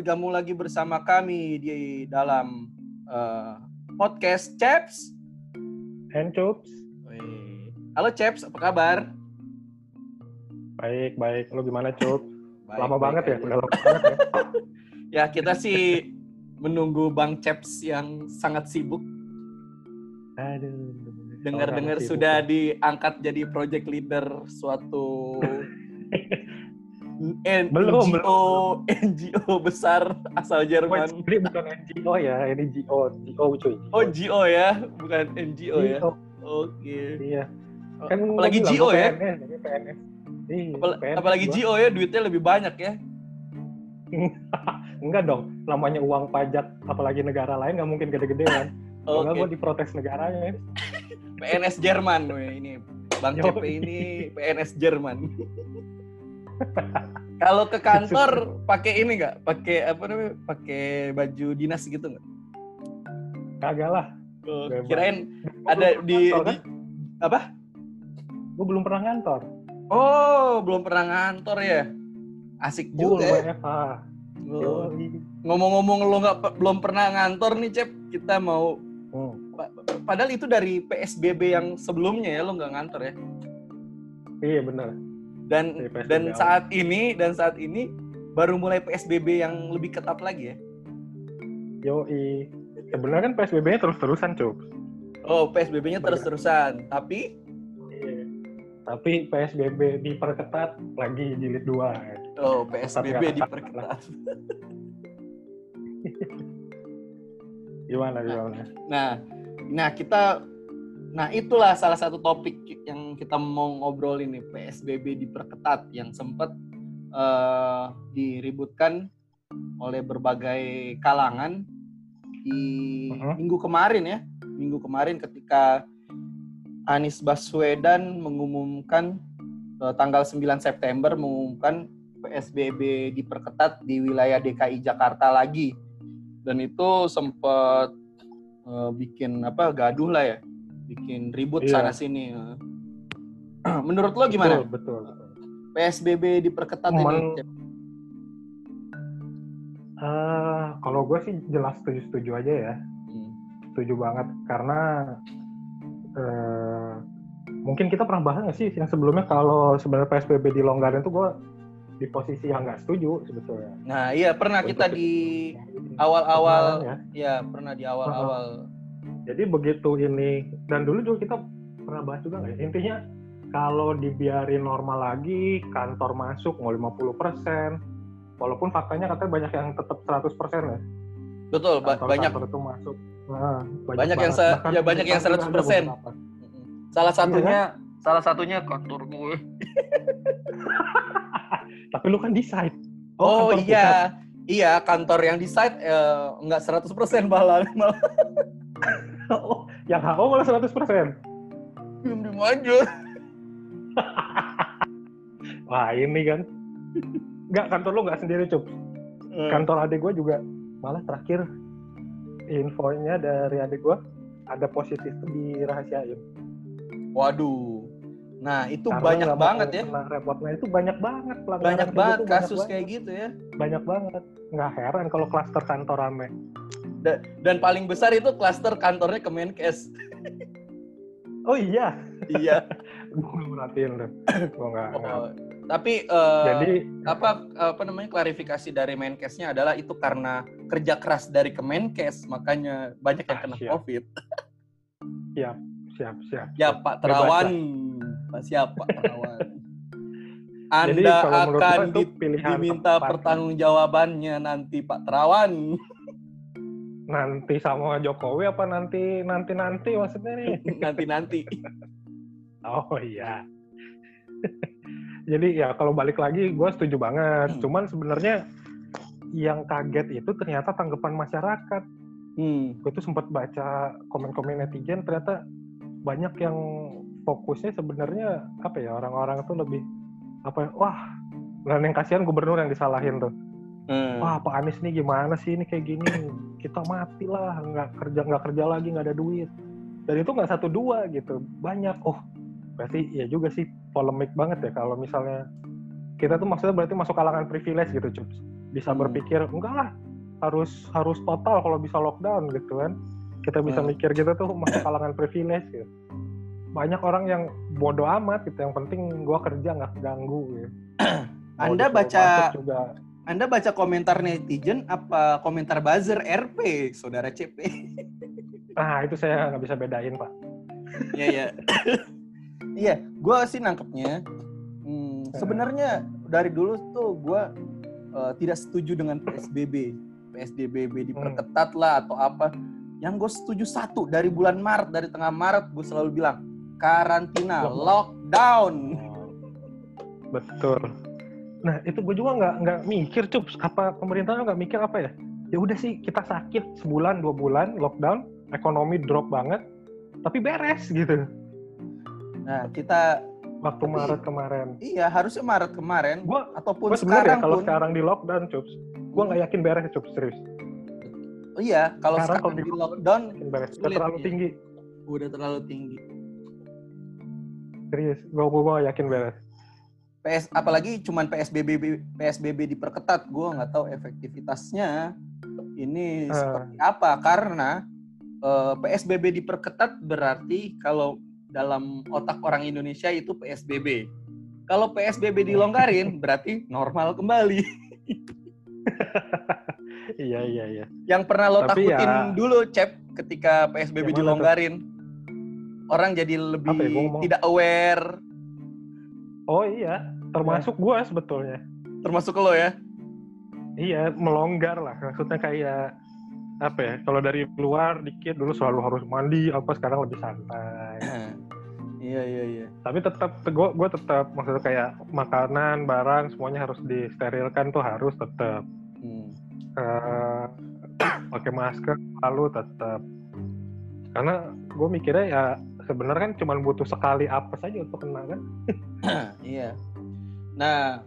Bergabung lagi bersama kami di dalam uh, podcast Chaps. And Chups. Wih. Halo Chaps, apa kabar? Baik, baik. Lo gimana? Baik, lama baik banget ya, udah lama banget ya. Ya, kita sih menunggu Bang Chaps yang sangat sibuk. Aduh. Dengar-dengar sudah ya. diangkat jadi project leader suatu N- Belum, NGO, NGO besar asal Oh, Jerman. ini bukan NGO ya, ini GO, GO cuy. Oh, GO ya, bukan NGO ya. Oke. Iya. Kan apalagi GO gua ya. PNS, jadi PNS. Iya, Apal- PNS apalagi gua. GO ya, duitnya lebih banyak ya. Enggak dong, namanya uang pajak, apalagi negara lain nggak mungkin gede-gedean. Kalau nggak Oke. gue diprotes negaranya. PNS Jerman ini. Bang. CP ini PNS Jerman. Kalau ke kantor pakai ini nggak? Pakai apa namanya? Pakai baju dinas gitu nggak? Kagak lah. Oh, Bebas. kirain ada di, ngantor, di kan? apa? Gue belum pernah ngantor. Oh, belum pernah ngantor ya? Asik juga. ya. Oh. Ngomong-ngomong lo nggak belum pernah ngantor nih, Cep. Kita mau Hmm. pa- padahal itu dari PSBB yang sebelumnya ya lo nggak ngantor ya. Iya benar. Dan dan saat ini dan saat ini baru mulai PSBB yang lebih ketat lagi ya. Yoi. Sebenarnya kan PSBB-nya terus-terusan, Cup. Oh, PSBB-nya terus-terusan, tapi Iya. Tapi PSBB diperketat lagi jilid 2. oh, PSBB Ketat ya, diperketat. Gimana gimana? Nah, nah kita nah itulah salah satu topik yang kita mau ngobrol ini PSBB diperketat yang sempat eh, diributkan oleh berbagai kalangan di Mhm. minggu kemarin ya. Minggu kemarin ketika Anies Baswedan mengumumkan eh, tanggal 9 September mengumumkan PSBB diperketat di wilayah DKI Jakarta lagi. Dan itu sempat eh, bikin apa gaduh lah ya. Bikin ribut Iya. sana sini. Menurut lo gimana? Betul, betul. betul. PSBB diperketat Men- ini? Eh, kalau gue sih jelas setuju-setuju aja ya. Hmm. Setuju banget karena eh, mungkin kita pernah bahas nggak sih yang sebelumnya kalau sebenarnya PSBB dilonggarin tuh gue di posisi yang nggak setuju sebetulnya. Nah, iya pernah kita Untuk- di awal-awal ya. ya pernah di awal-awal. Jadi begitu ini dan dulu juga kita pernah bahas juga nggak ya? Intinya kalau dibiarin normal lagi, kantor masuk mau 50%, walaupun faktanya katanya banyak yang tetap 100% ya. Betul, ba- Kantor- banyak kantor itu masuk. Nah, Banyak yang banget. se- Bahkan ya banyak yang di kantor ada 100%. beberapa. salah satunya Iya salah satunya kantor gue. Tapi lu kan di site. Oh, kantor pusat. iya. Iya, kantor yang di site eh, enggak 100% malah malah oh, yang HO malah 100%. diem aja. Wah, ini kan. Enggak, kantor lu nggak sendiri, Cup. Hmm. kantor adik gue juga malah terakhir infonya dari adik gue ada positif tuh dirahasiain. Waduh. Nah, itu Karena banyak banget ya. repotnya itu banyak banget pelanggaran Banyak kayak banget gitu, banyak kasus banget. kayak gitu ya. banyak banget. Nggak heran kalau klaster kantor rame. Da- Dan paling besar itu klaster kantornya Kemenkes. Oh iya, iya. gue merhatiin tuh. Gue nggak. Oh, tapi eh, Jadi apa apa namanya klarifikasi dari Menkesnya adalah itu karena kerja keras dari Kemenkes makanya banyak yang Ah, kena siap. COVID. siap, siap, siap. Ya Pak Terawan. Siapa Terawan? Jadi Anda kalau menurut akan di- diminta tepat. pertanggungjawabannya nanti Pak Terawan. nanti sama Jokowi apa nanti nanti nanti maksudnya nih? Nanti-nanti. Oh iya. Jadi ya kalau balik lagi gue setuju banget. Hmm. Cuman sebenarnya yang kaget itu ternyata tanggapan masyarakat. Hmm. Gue tuh sempat baca komen-komen netizen ternyata banyak yang fokusnya sebenarnya apa ya orang-orang tuh lebih apa ya, wah dan yang kasihan gubernur yang disalahin tuh. Hmm. Wah Pak Anies nih gimana sih ini kayak gini kita mati lah nggak kerja nggak kerja lagi nggak ada duit dan itu nggak satu dua gitu banyak oh berarti ya juga sih polemik banget ya kalau misalnya kita tuh maksudnya berarti masuk kalangan privilege gitu cups bisa Hmm. berpikir enggak lah harus harus total kalau bisa lockdown gitu kan kita bisa Hmm. mikir gitu tuh masuk kalangan privilege gitu. Banyak orang yang bodoh amat gitu yang penting gua kerja nggak ganggu gitu. Anda baca- juga Anda baca komentar netizen apa komentar buzzer RP, saudara CP? ah itu saya nggak bisa bedain pak Iya iya. Iya, gue sih nangkepnya. hmm, sebenarnya dari dulu tuh gue eh, tidak setuju dengan PSBB, PSBB diperketat lah atau apa. Yang gue setuju satu dari bulan Maret, dari tengah Maret gue selalu bilang karantina, lockdown. betul. Nah itu gue juga nggak nggak mikir cup. Apa pemerintahnya nggak mikir apa ya? Ya udah sih kita sakit sebulan dua bulan lockdown ekonomi drop banget tapi beres gitu. Nah kita waktu Tapi- Maret kemarin. iya harusnya Maret kemarin gue ataupun sebenarnya sekarang kalau pun. sekarang di lockdown cups gue nggak yakin beres cup serius. Iya, kalau Sekarang sekarang kalau di lockdown yakin beres. Udah Sulit, terlalu iya. tinggi. Udah terlalu tinggi. Serius gue gue yakin beres PS apalagi cuman PSBB PSBB diperketat, gue nggak tahu efektivitasnya ini Ah. seperti apa karena eh, PSBB diperketat berarti kalau dalam otak orang Indonesia itu PSBB. Kalau PSBB dilonggarin berarti normal kembali. iya iya iya Yang pernah lo Tapi takutin ya- dulu, Cep, ketika PSBB Yang mana tuh? Orang jadi lebih Apa ya, ngomong? tidak aware, oh iya termasuk gue sebetulnya termasuk lo ya. Iya, melonggar lah. Maksudnya kayak apa ya? Kalau dari luar dikit dulu selalu harus mandi, apa sekarang lebih santai. Iya, iya, iya. Tapi tetap gue gue tetap maksudnya kayak makanan, barang semuanya harus disterilkan tuh harus tetap Hmm. Eh, pakai masker lalu tetap. Karena gue mikirnya ya sebenarnya kan cuma butuh sekali apa saja untuk kena kan. Iya. Nah,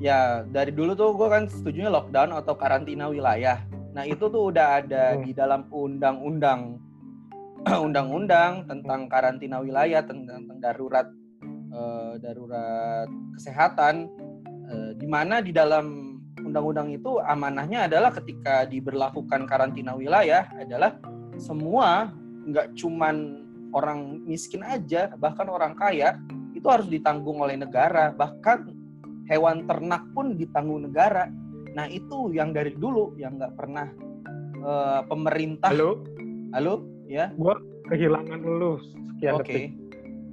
ya dari dulu tuh gue kan setujunya lockdown atau karantina wilayah. Nah itu tuh udah ada Hmm. di dalam undang-undang, undang-undang tentang karantina wilayah, tentang, tentang darurat, eh, darurat kesehatan, eh, di mana di dalam undang-undang itu amanahnya adalah ketika diberlakukan karantina wilayah adalah semua nggak cuman orang miskin aja, bahkan orang kaya itu harus ditanggung oleh negara, bahkan hewan ternak pun ditanggung negara. Nah itu yang dari dulu yang nggak pernah eh, pemerintah. Halo, Halo, ya, kehilangan lu sekian oke. detik.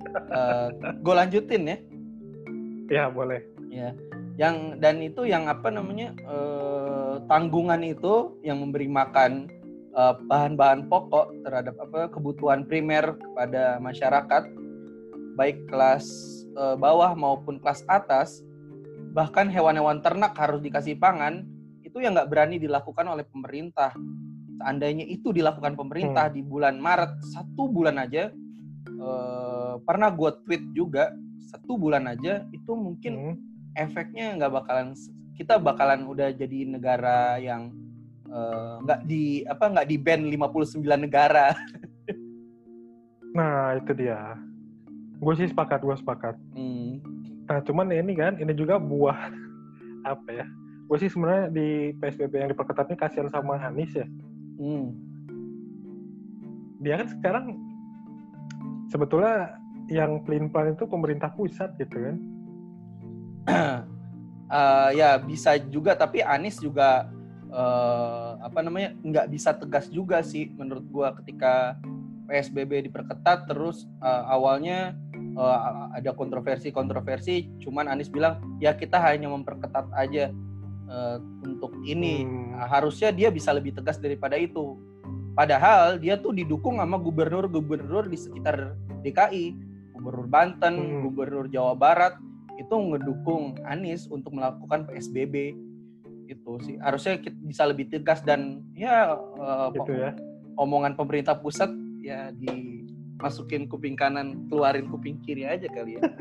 gue lanjutin ya. Ya boleh. Ya, yang dan itu yang apa namanya eh, tanggungan itu yang memberi makan eh, bahan-bahan pokok terhadap apa kebutuhan primer kepada masyarakat baik kelas eh, bawah maupun kelas atas bahkan hewan-hewan ternak harus dikasih pangan itu yang nggak berani dilakukan oleh pemerintah seandainya itu dilakukan pemerintah di bulan Maret satu bulan aja eh, pernah gue tweet juga satu bulan aja itu mungkin Hmm. efeknya nggak bakalan kita bakalan udah jadi negara yang eh, nggak di apa nggak di ban 59 negara. Nah itu dia. Gue sih sepakat, gue sepakat. Hmm. Nah, cuman ini kan, ini juga buah apa ya? Gue sih sebenarnya di PSBB yang diperketat ini kasihan sama Anies ya. Hmm. Dia kan sekarang sebetulnya yang pelin-pelan itu pemerintah pusat gitu kan. Eh, ya bisa juga tapi Anies juga eh, apa namanya nggak bisa tegas juga sih menurut gua ketika PSBB diperketat terus eh, awalnya eh, ada kontroversi-kontroversi cuman Anies bilang ya kita hanya memperketat aja eh, untuk ini Hmm. Nah, harusnya dia bisa lebih tegas daripada itu. Padahal dia tuh didukung sama gubernur-gubernur di sekitar DKI, gubernur Banten, Hmm. gubernur Jawa Barat itu ngedukung Anies untuk melakukan PSBB itu sih harusnya kita bisa lebih tegas dan ya eh, gitu ya. omongan pemerintah pusat ya dimasukin kuping kanan keluarin kuping kiri aja kali ya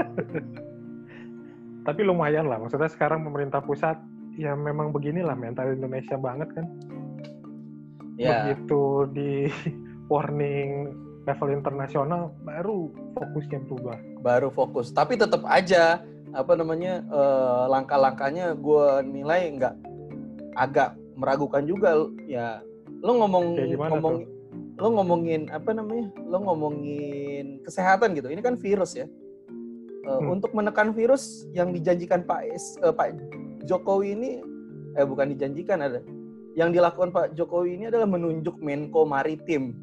Tapi lumayan lah. Maksudnya sekarang pemerintah pusat ya memang beginilah mental Indonesia banget kan. ya Begitu di warning level internasional baru fokusnya berubah. baru fokus tapi tetap aja apa namanya eh, langkah-langkahnya gue nilai nggak agak meragukan juga ya lo ngomong ngomong lo ngomongin apa namanya lo ngomongin kesehatan gitu ini kan virus ya Eh, Hmm. untuk menekan virus yang dijanjikan Pak S, eh, Pak Jokowi ini eh bukan dijanjikan ada yang dilakukan Pak Jokowi ini adalah menunjuk Menko Maritim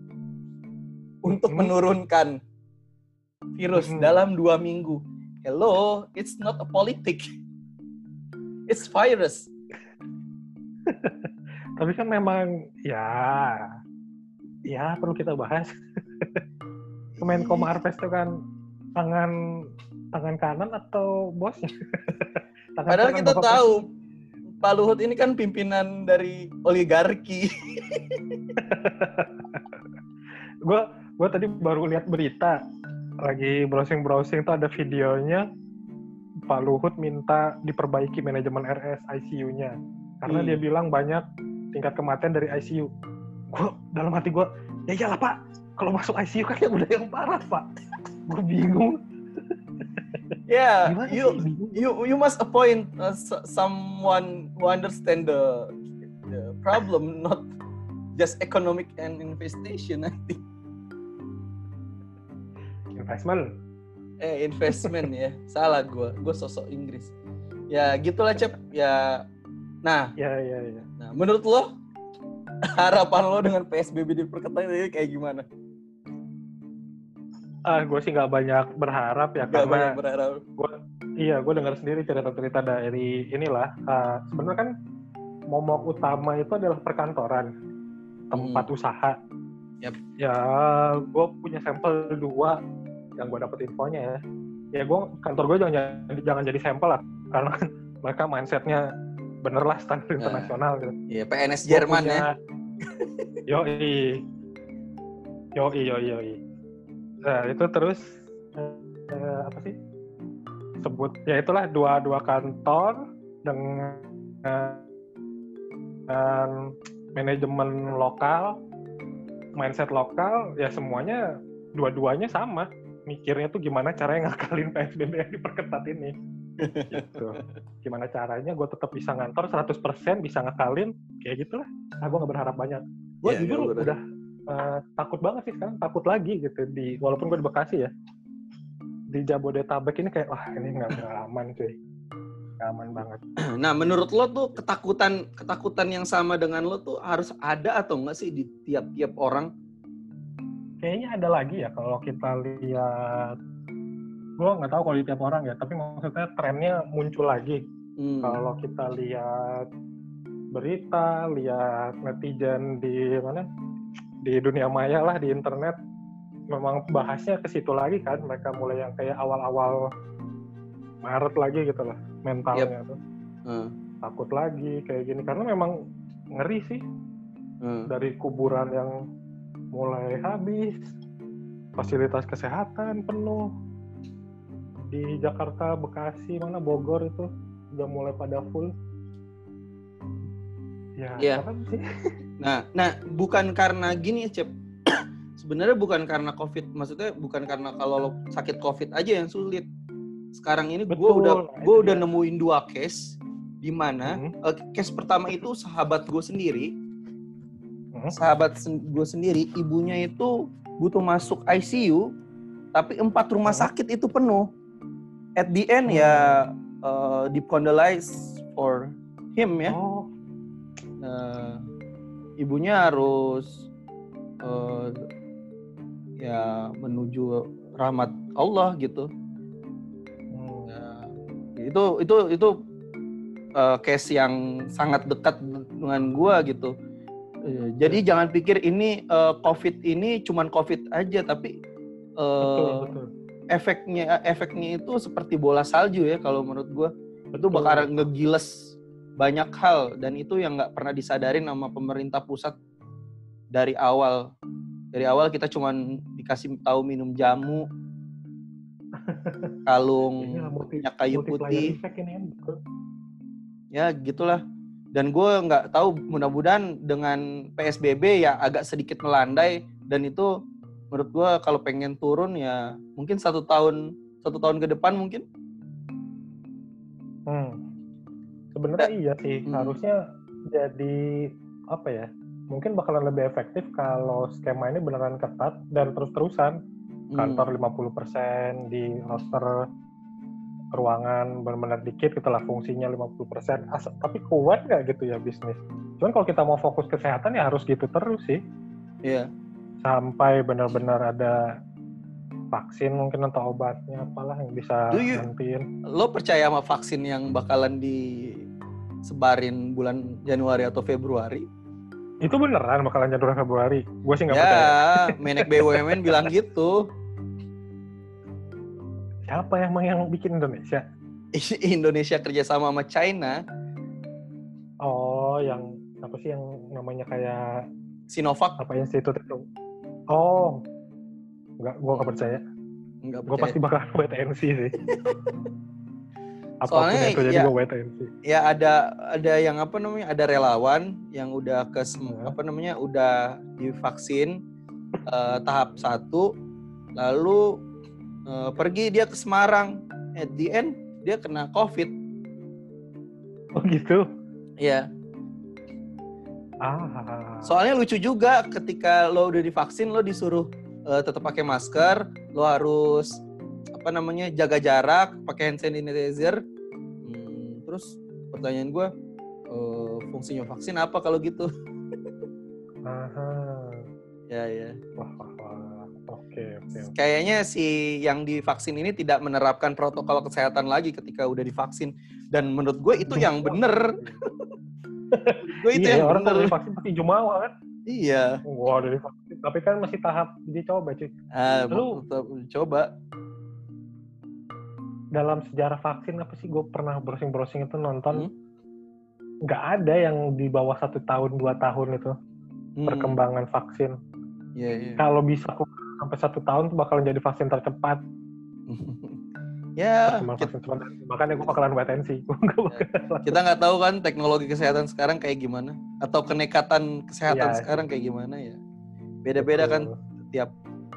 untuk Hmm. menurunkan virus Hmm. dalam dua minggu. Hello, it's not a politic, it's virus. Tapi kan memang ya ya perlu kita bahas. Kemenko Marves itu kan tangan tangan kanan atau bosnya? tangan Padahal kita Bapak tahu Pak Luhut ini kan pimpinan dari oligarki. gue gue tadi baru lihat berita lagi browsing browsing tuh ada videonya Pak Luhut minta diperbaiki manajemen RS ICU-nya karena Hmm. dia bilang banyak tingkat kematian dari ICU. Gue dalam hati gue ya iyalah Pak kalau masuk ICU kan yang udah yang parah Pak. gue bingung. Ya, Gimana you sih? You you must appoint uh, someone who understand the, the problem, not just economic and investation. I think. Investment. Eh investment ya, salah gue, gue sosok Inggris. Ya gitulah cep. Ya, nah, Ya ya ya. nah menurut lo harapan lo dengan PSBB diperketat ini kayak gimana? Ah, gue sih nggak banyak berharap ya Gak banyak karena berharap. iya gue dengar sendiri cerita-cerita dari inilah. Ah, Sebenarnya kan momok utama itu adalah perkantoran, tempat usaha. Yap. Ya, gue punya sampel dua yang gue dapet infonya ya. Ya gue kantor gue jangan jangan jadi sampel lah, karena mereka mindsetnya bener lah standar Ya. internasional gitu. Iya PNS Gua Jerman punya- ya. Yoi. Yoi, yoi, yoi. Nah, itu terus eh, apa sih? Sebut ya itulah dua dua kantor dengan dengan manajemen lokal, mindset lokal, ya semuanya dua-duanya sama. Mikirnya tuh gimana caranya ngakalin PSBB yang diperketat ini. Gitu. Gimana caranya gue tetap bisa ngantor 100%, bisa ngakalin, kayak gitulah. Ah, gue gak berharap banyak. Gue Iya, jujur bener. udah eh, takut banget sih sekarang, takut lagi gitu. di Walaupun gue di Bekasi ya. Di Jabodetabek ini kayak, wah ini nggak nggak aman cuy. Nggak aman banget. Nah, menurut lo tuh ketakutan ketakutan yang sama dengan lo tuh harus ada atau enggak sih di tiap-tiap orang? Kayaknya ada lagi ya kalau kita lihat gue nggak tahu kalau di tiap orang ya tapi maksudnya trennya muncul lagi. Hmm. kalau kita lihat berita lihat netizen di mana? Di dunia maya lah di internet memang bahasnya ke situ lagi kan. Mereka mulai yang kayak awal-awal Maret lagi gitu lah mentalnya tuh. Hmm. takut lagi kayak gini. Karena memang ngeri sih. Hmm. dari kuburan yang mulai habis, fasilitas kesehatan penuh di Jakarta, Bekasi, mana Bogor itu udah mulai pada full. Ya, sih? Nah, nah bukan karena gini ya, Cep. Sebenarnya bukan karena COVID, maksudnya bukan karena kalau lo sakit COVID aja yang sulit. Sekarang ini gue udah nah, gue udah nemuin dua case di mana Hmm. eh, case pertama itu sahabat gue sendiri, Hmm. sahabat sen- gue sendiri, ibunya itu butuh masuk ICU, tapi empat rumah Hmm. sakit itu penuh. At the end ya uh, deep condolize for him ya. Oh, Nah, ibunya harus eh, ya menuju rahmat Allah gitu. hmm. Nah, itu itu itu eh, case yang sangat dekat dengan gua gitu. Eh, jadi jangan pikir ini eh, COVID ini cuman COVID aja, tapi eh, betul, betul. Efeknya efeknya itu seperti bola salju ya kalau menurut gua. Itu bakal ngegiles banyak hal dan itu yang nggak pernah disadarin sama pemerintah pusat dari awal. Dari awal kita cuman dikasih tahu minum jamu, kalung minyak kayu putih, betul. ya gitulah. Dan gue nggak tahu mudah-mudahan dengan PSBB ya agak sedikit melandai dan itu menurut gue kalau pengen turun ya mungkin satu tahun satu tahun ke depan mungkin Hmm. Sebenarnya iya sih, Hmm. harusnya jadi apa ya? Mungkin bakalan lebih efektif kalau skema ini beneran ketat dan terus-terusan kantor 50% di roster ruangan benar-benar dikit gitu lah fungsinya 50% As tapi kuat nggak gitu ya bisnis cuman kalau kita mau fokus kesehatan ya harus gitu terus sih Iya. Sampai benar-benar ada vaksin mungkin atau obatnya apalah yang bisa Do you- gantiin Lo percaya sama vaksin yang bakalan disebarin bulan Januari atau Februari? itu beneran bakalan Januari Februari? Gue sih nggak Ya, percaya. Menek BUMN bilang gitu. siapa yang emang yang bikin Indonesia? Indonesia kerjasama sama China, oh yang apa sih yang namanya kayak Sinovac. apa institut itu oh. Nggak gue nggak percaya. Nggak gue percaya. pasti bakal wait and see sih. Apa pun Soalnya itu jadi ya- gue wait and see ya ada ada yang apa namanya ada relawan yang udah ke sem- Ya. apa namanya udah divaksin eh, tahap satu lalu eh, pergi dia ke Semarang. At the end dia kena covid. Oh gitu? Ya ah soalnya lucu juga ketika lo udah divaksin lo disuruh eh, tetap pakai masker lo harus apa namanya jaga jarak pakai hand sanitizer. Hmm, terus pertanyaan gue eh, fungsinya vaksin apa kalau gitu? Aha. ya ya. Wah wah wah. Oke oke oke. kayaknya si yang divaksin ini tidak menerapkan protokol kesehatan lagi ketika udah divaksin. Dan menurut gue itu yang bener gue itu iya yang orang kalau bener. divaksin pasti jumawa kan? Iya. Wah udah divaksin. Tapi kan masih tahap dicoba cuy. Ah, Lu- coba dalam sejarah vaksin apa sih gue pernah browsing browsing itu nonton? Hmm. nggak ada yang di bawah satu tahun dua tahun itu Hmm, perkembangan vaksin. Iya iya. Kalau bisa kok sampai satu tahun tuh bakalan jadi vaksin tercepat ya kita, makanya gue bakalan wait and see kita nggak tahu kan teknologi kesehatan sekarang kayak gimana atau kenekatan kesehatan Iya. sekarang kayak gimana ya. Beda-beda kan tiap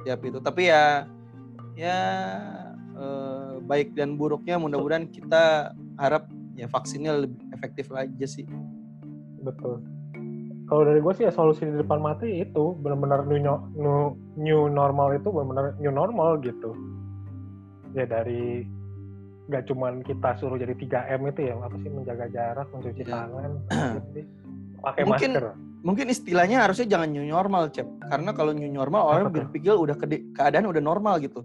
tiap itu. Tapi ya ya eh, baik dan buruknya mudah-mudahan kita harap ya vaksinnya lebih efektif aja sih. Betul. Kalau dari gue sih ya solusi di depan mata ya itu benar-benar new, new, new normal itu benar-benar new normal gitu ya dari nggak cuman kita suruh jadi 3M itu ya apa sih menjaga jarak mencuci Ya. tangan jadi pakai Mungkin- masker. mungkin istilahnya harusnya jangan new normal cep. Karena kalau new normal orang tuh? berpikir udah kede- keadaan udah normal gitu.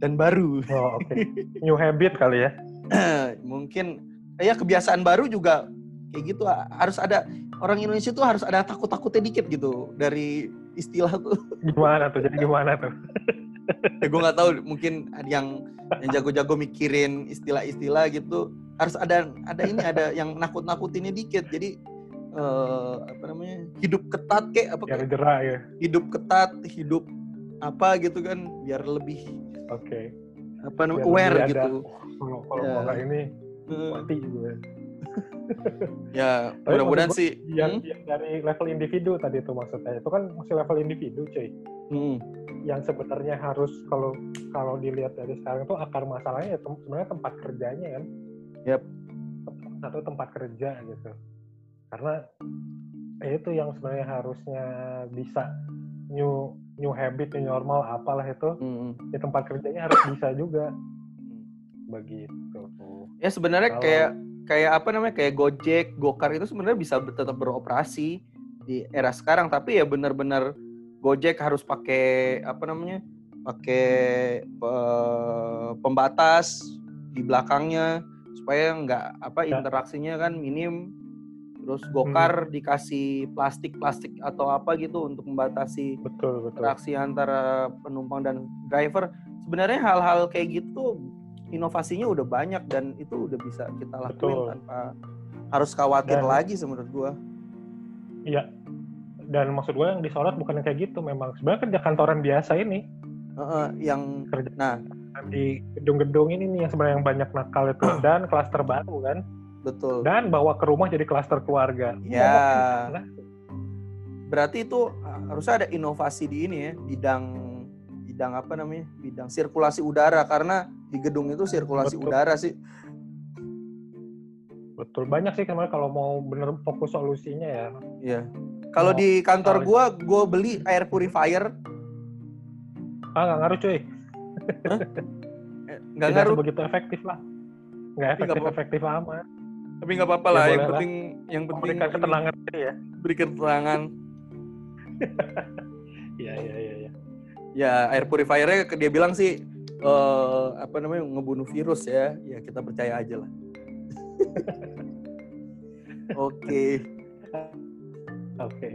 Dan baru. Oh oke. New habit kali ya. Mungkin ya kebiasaan baru juga kayak gitu. Harus ada orang Indonesia tuh harus ada takut-takutnya dikit gitu dari istilah tuh. Gimana tuh? Jadi gimana tuh ya gue nggak tahu mungkin ada yang yang jago-jago mikirin istilah-istilah gitu. Harus ada ada ini ada yang nakut-nakutinnya dikit. Jadi eh, apa namanya hidup ketat kayak apa kayak jerah ya. hidup ketat hidup apa gitu kan biar lebih oke. apa namanya aware ada, gitu. "Oh, kalau Ya. ini mati gue ya. Tapi mudah-mudahan sih. yang, hmm? yang dari level individu tadi itu maksudnya. Itu kan masih level individu cuy Hmm. yang sebenarnya harus kalau kalau dilihat dari sekarang itu akar masalahnya ya tem- sebenarnya tempat kerjanya kan Yap. satu tempat kerja gitu karena ya itu yang sebenarnya harusnya bisa new new habit new normal apalah itu Hmm. di tempat kerjanya harus bisa juga begitu Ya sebenarnya Kalau- kayak kayak apa namanya kayak Gojek, Gokar itu sebenarnya bisa tetap beroperasi di era sekarang tapi ya benar-benar Gojek harus pakai apa namanya? pakai eh, pembatas di belakangnya supaya nggak apa Ya. interaksinya kan minim. Terus Gokar dikasih plastik-plastik atau apa gitu untuk membatasi betul betul interaksi antara penumpang dan driver. Sebenarnya hal-hal kayak gitu inovasinya udah banyak dan itu udah bisa kita lakuin Betul. tanpa harus khawatir Dan- lagi sih menurut gua. iya dan maksud gue yang disorot bukan yang kayak gitu memang sebenarnya kerja kantoran biasa ini Heeh, yang kerja nah di gedung-gedung ini nih yang sebenarnya yang banyak nakal itu dan klaster baru kan betul. dan bawa ke rumah jadi klaster keluarga Lu Ya. Berarti itu uh, harusnya ada inovasi di ini ya, bidang bidang apa namanya? Bidang sirkulasi udara karena di gedung itu sirkulasi Betul. udara sih. Betul banyak sih kemarin kalau mau bener fokus solusinya ya. Iya. Kalau Mau- di kantor gua, gua beli air purifier, Ah nggak ngaruh cuy. eh, nggak ngaruh. begitu efektif lah. Nggak Tapi nggak efektif efektif amat. Tapi nggak apa-apa Ya, lah. Yang boleh lah. penting, yang penting ketenangan diri ya. berikan keterangan. Iya iya iya. iya. Ya air purifiernya dia bilang sih eh, apa namanya ngebunuh virus ya. Ya kita percaya aja lah. Oke. Oke.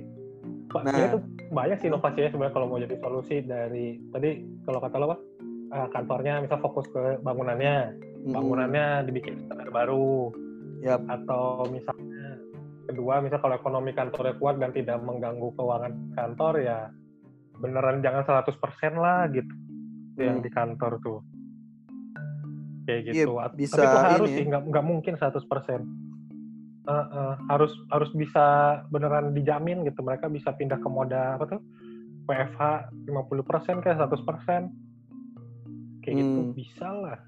Pak, Nah. itu banyak sih inovasinya sebenarnya kalau mau jadi solusi dari tadi kalau kata lo apa eh, kantornya misal fokus ke bangunannya, bangunannya dibikin standar baru, Yap. atau misalnya kedua misal kalau ekonomi kantornya kuat dan tidak mengganggu keuangan kantor ya beneran jangan 100% lah gitu yang Hmm. di kantor tuh kayak gitu At- bisa tapi itu harus ini. sih nggak nggak mungkin 100% Eh, eh, harus harus bisa beneran dijamin gitu. Mereka bisa pindah ke moda apa tuh? WFH 50% kayak 100% kayak gitu Hmm. bisa lah.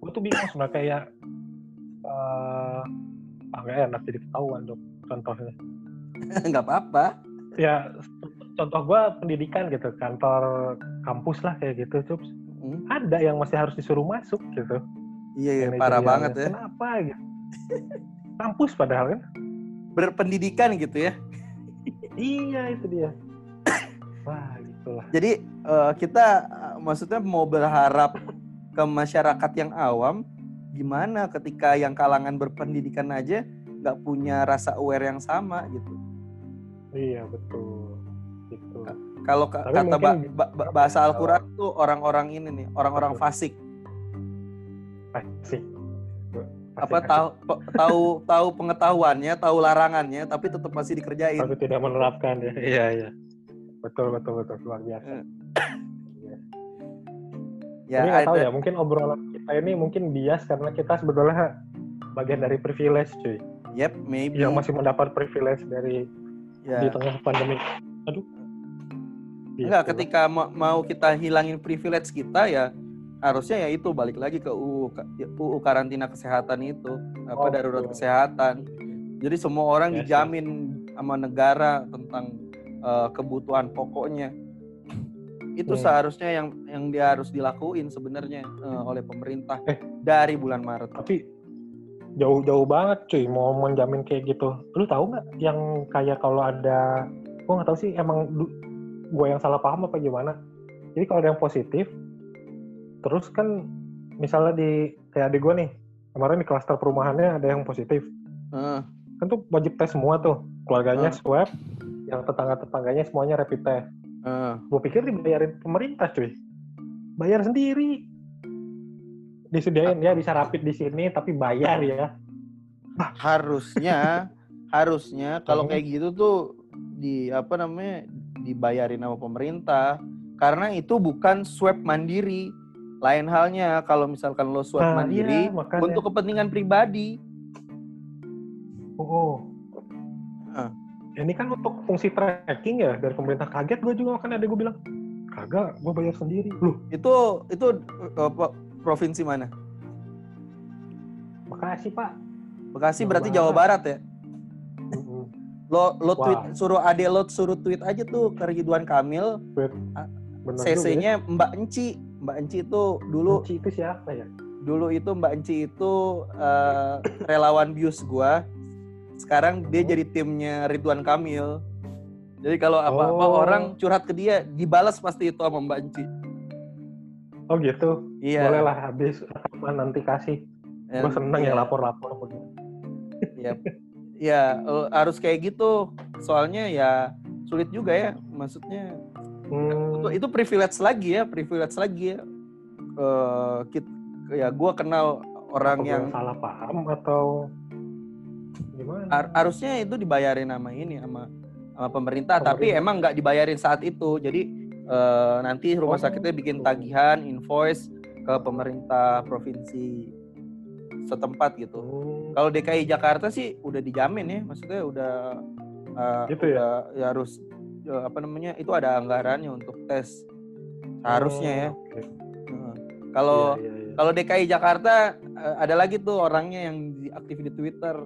Gue tuh bingung sebenarnya kayak eh ah nggak enak jadi ketahuan dong contohnya. Nggak apa-apa. ya contoh gue pendidikan gitu kantor kampus lah kayak gitu cups. Hmm. ada yang masih harus disuruh masuk gitu. Iya, iya parah banget ya. kenapa gitu kampus padahal kan? Berpendidikan gitu ya. iya itu dia. Wah gitulah. Jadi eh, kita eh, maksudnya mau berharap ke masyarakat yang awam gimana ketika yang kalangan berpendidikan aja nggak punya rasa aware yang sama gitu. iya betul. Gitu. Kalau kata mungkin- ba- ba- bahasa Al-Qur'an tuh orang-orang ini nih, orang-orang fasik. asik Apa tahu tahu tahu pengetahuannya, tahu larangannya tapi tetap masih dikerjain. tapi tidak menerapkan ya iya iya betul betul betul luar biasa Iya. Ya Ini nggak tahu ya, mungkin obrolan kita ini mungkin bias karena kita sebetulnya bagian dari privilege cuy. yep, maybe. Yang masih mendapat privilege dari ya. di tengah pandemi. Aduh. Enggak, ketika ma- mau kita hilangin privilege kita ya harusnya ya itu balik lagi ke UU ya, UU karantina kesehatan itu apa Oh, darurat betul. kesehatan. Jadi semua orang Yes, dijamin sama negara tentang eh, kebutuhan pokoknya. Itu Hmm. seharusnya yang yang dia harus dilakuin sebenarnya eh, oleh pemerintah Eh. dari bulan Maret. Tapi jauh-jauh banget cuy mau menjamin kayak gitu. Lu tahu nggak yang kayak kalau ada gua nggak tahu sih emang gua yang salah paham apa gimana. Jadi kalau ada yang positif terus kan misalnya di kayak adik gua nih kemarin di klaster perumahannya ada yang positif. Eh, kan tuh wajib tes semua tuh. Keluarganya Hmm. swab yang tetangga tetangganya semuanya rapid test. Eh. gue pikir dibayarin pemerintah cuy. Bayar sendiri. Disediain ya bisa rapid di sini tapi bayar ya. Harusnya harusnya kalau Hmm. kayak gitu tuh di apa namanya dibayarin sama pemerintah. Karena itu bukan swab mandiri lain halnya kalau misalkan lo swab Nah, mandiri iya, makanya. untuk kepentingan pribadi oh, oh. Ah. ini kan untuk fungsi tracking ya dari pemerintah kaget gue juga kan ada gue bilang kagak gue bayar sendiri loh itu itu apa, provinsi mana makasih pak Bekasi Jawa berarti Barat. Jawa Barat ya lo lo Wah. tweet suruh ade lo suruh tweet aja tuh ke Ridwan Kamil juga ya. CC-nya Mbak Enci Mbak Enci itu dulu Kunci itu siapa ya dulu itu Mbak Enci itu eh, relawan bius gua. Sekarang dia Oh. jadi timnya Ridwan Kamil. Jadi kalau apa-apa Oh. orang curhat ke dia, dibalas pasti itu sama Mbak Enci. oh gitu Iya. boleh lah habis nanti kasih gue seneng iya, ya lapor-lapor begitu Iya. Ya, harus kayak gitu. Soalnya ya sulit juga ya. Maksudnya Hmm. itu, itu privilege lagi ya, privilege lagi ya. Eh, kit- ya gua kenal orang Apa yang salah paham atau gimana? Har- harusnya itu dibayarin sama ini sama sama pemerintah, tapi Pemerintah. emang nggak dibayarin saat itu. Jadi eh, nanti rumah Oh, sakitnya bikin gitu. tagihan, invoice ke pemerintah provinsi setempat gitu. Hmm, Kalau DKI Jakarta sih udah dijamin ya, maksudnya udah eh, Gitu ya? udah- ya harus apa namanya itu ada anggarannya untuk tes harusnya ya. oh. Heeh. Kalau Iya, iya, iya. kalau DKI Jakarta eh, ada lagi tuh orangnya yang aktif di Twitter.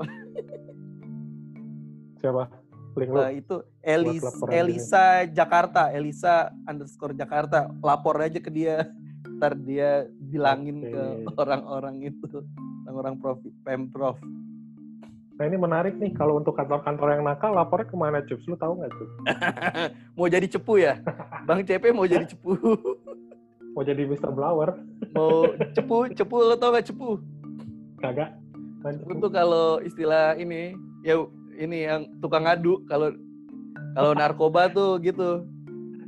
Siapa? Link. Nah, itu Elis, laporan Elisa Jakarta, Elisa underscore Jakarta. Lapor aja ke dia. Ntar dia bilangin Oke. ke orang-orang itu, orang-orang pemprov. Nah ini menarik nih, kalau untuk kantor-kantor yang nakal, lapornya ke mana, Cups? Lu tahu nggak, Cups? mau jadi cepu ya? Bang CP mau jadi cepu. Mau jadi Mr. Blower? mau cepu, cepu lo tau gak cepu? Kagak? Cepu tuh kalau istilah ini, ya ini yang tukang ngadu. Kalau kalau narkoba tuh gitu.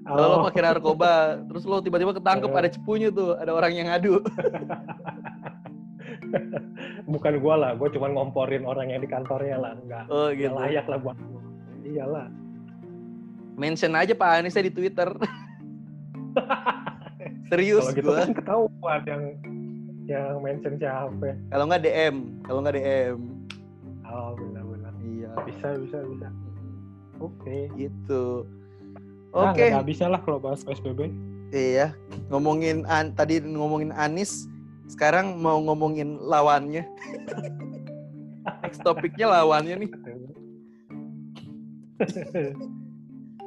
Kalau lo Oh, pakai narkoba, terus lo tiba-tiba ketangkep Eh. ada cepunya tuh, ada orang yang ngadu. bukan gua lah, gua cuma ngomporin orang yang di kantornya lah. Enggak, Oh nggak gitu. layak lah buat gua. Iyalah. Mention aja Pak Anisnya di Twitter. Serius Kalau gitu gua. kan ketahuan yang yang mention siapa. Kalau nggak DM, kalau nggak DM. Oh, benar-benar. Iya. Bisa, bisa, bisa. Oke. Gitu. Nah, Oke. nggak bisa lah kalau bahas PSBB. Iya, ngomongin an, tadi ngomongin Anis, sekarang mau ngomongin lawannya. Next topiknya lawannya nih.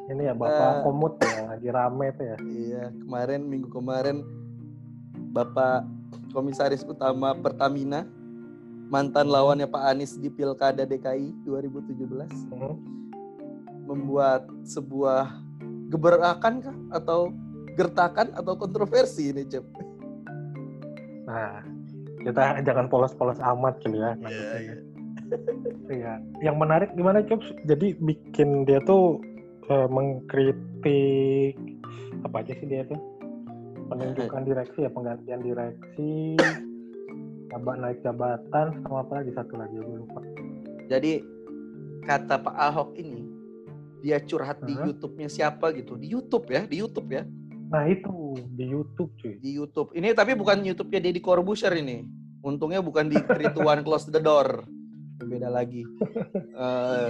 Ini ya Bapak Eh. Komut ya, lagi rame tuh ya. Iya, kemarin minggu kemarin Bapak Komisaris Utama Pertamina mantan lawannya Pak Anies di Pilkada DKI 2017 Hmm. membuat sebuah gebrakan kah atau gertakan atau kontroversi ini, Cep. Nah, kita jangan polos-polos amat kali ya. Iya, Iya. Yang menarik gimana Cups? Jadi bikin dia tuh eh, mengkritik apa aja sih dia tuh? Penunjukan direksi ya, penggantian direksi, jabat naik jabatan, sama apa lagi satu lagi gue lupa. Jadi kata Pak Ahok ini dia curhat di Hah? YouTube-nya siapa gitu. Di YouTube ya, di YouTube ya, Nah itu di YouTube cuy. di YouTube. Ini tapi bukan YouTube-nya Deddy Corbuzier ini. Untungnya bukan di Rituan Close the Door. Beda lagi. Eh,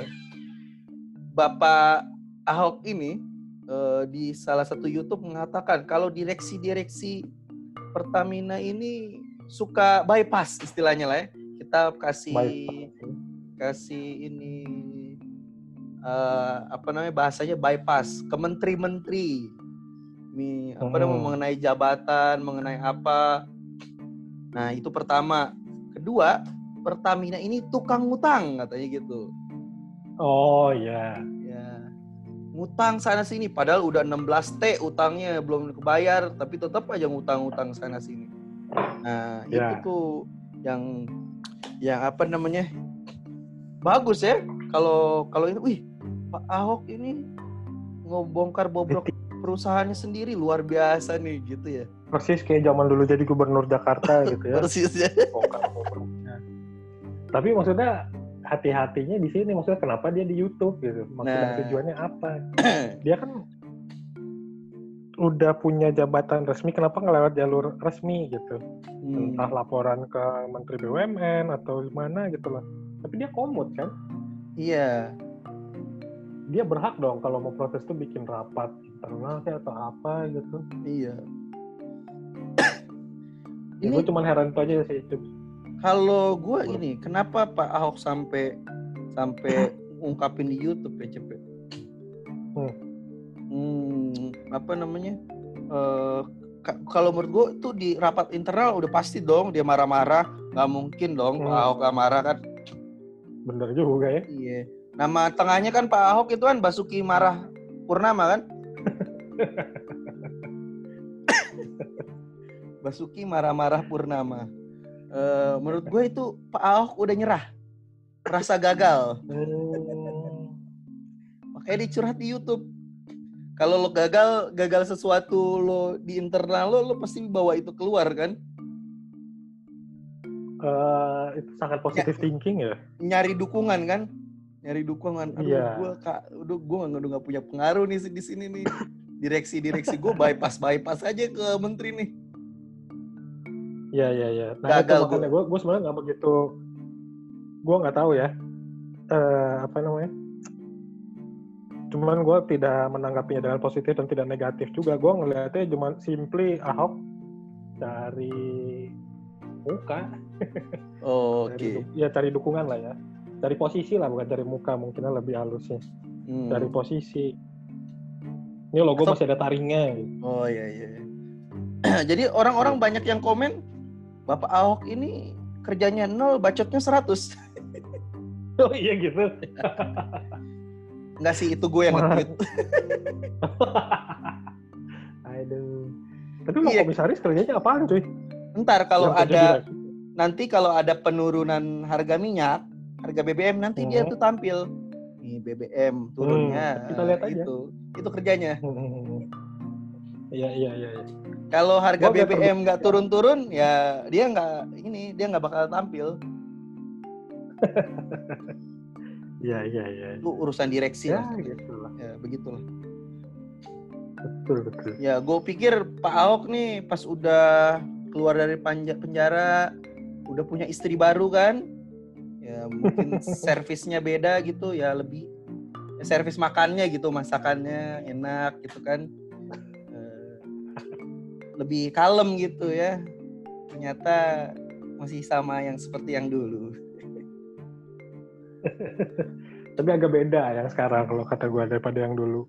Bapak Ahok ini eh, di salah satu YouTube mengatakan kalau direksi-direksi Pertamina ini suka bypass istilahnya lah ya. Kita kasih Bypass. kasih ini eh, apa namanya bahasanya bypass ke menteri-menteri Mi, apa namanya Hmm. mengenai jabatan mengenai apa nah itu pertama kedua Pertamina ini tukang ngutang katanya gitu Oh iya. ya ngutang sana sini padahal udah 16 T utangnya belum kebayar tapi tetap aja ngutang-ngutang sana sini nah itu Ya. tuh yang yang apa namanya bagus ya kalau kalau ini wih Pak Ahok ini ngebongkar bobrok perusahaannya sendiri luar biasa nih gitu ya Persis kayak zaman dulu jadi gubernur Jakarta gitu ya. persis ya. Tapi maksudnya hati-hatinya di sini maksudnya kenapa dia di YouTube gitu. Maksud dan Nah. tujuannya apa? Dia kan udah punya jabatan resmi kenapa nggak lewat jalur resmi gitu. Hmm. Entah laporan ke Menteri BUMN atau gimana gitu loh. Tapi dia komut kan. iya Dia berhak dong kalau mau protes tuh bikin rapat internal sih atau apa gitu. iya Ya, ini gue cuma heran itu aja sih. Cup. kalau gue ini kenapa Pak Ahok sampai sampai ungkapin di YouTube ya cepet Hmm. Hmm, apa namanya Eh, ka- kalau menurut gue tuh di rapat internal udah pasti dong dia marah-marah nggak mungkin dong Pak Hmm. Ahok nggak marah kan Bener juga ya. iya nama tengahnya kan Pak Ahok itu kan Basuki Marah Purnama kan Basuki marah-marah Purnama. Eh, menurut gue itu Pak Ahok udah nyerah. Merasa gagal. Hmm. makanya dicurhat di YouTube. Kalau lo gagal gagal sesuatu lo di internal lo lo pasti bawa itu keluar kan? Eh, itu sangat positif thinking ya. nyari dukungan kan? Nyari dukungan. Aduh Iya. gue kak aduh gue udah nggak punya pengaruh nih di sini nih direksi direksi gue bypass bypass aja ke menteri nih Iya iya iya. Nah Gagal itu makanya gue gue sebenarnya nggak begitu gue nggak tahu ya eh apa namanya. Cuman gue tidak menanggapinya dengan positif dan tidak negatif juga. Gue ngelihatnya cuma simply Ahok dari muka. Oh, Oke. Du- ya cari dukungan lah ya. Cari posisi lah bukan cari muka mungkin lebih halusnya. Hmm. Cari posisi. Ini logo Atau- masih ada taringnya gitu. Oh iya iya. iya. Jadi orang-orang banyak yang komen Bapak Ahok ini kerjanya nol, bacotnya 100. Oh iya gitu. Enggak sih, itu gue yang nge-tweet. Aduh. Tapi mau Iya. komisaris kerjanya apaan cuy? Ntar kalau Yang kerja ada nanti kalau ada penurunan harga minyak, harga BBM nanti dia Hmm. tuh tampil. Nih BBM turunnya. Hmm, kita lihat aja. Itu, itu kerjanya. Iya iya iya. iya. Kalau harga Gua BBM nggak turun-turun, ya dia nggak ini dia nggak bakal tampil. Iya iya iya. Itu urusan direksi Ya lah. gitu lah. Ya begitulah. Betul betul. Ya, gue pikir Pak Ahok nih pas udah keluar dari penjara, udah punya istri baru kan, ya mungkin servisnya beda gitu, ya lebih ya, servis makannya gitu, masakannya enak gitu kan, Eh, lebih kalem gitu ya. Ternyata masih sama yang seperti yang dulu. Tapi agak beda yang sekarang kalau kata gue daripada yang dulu.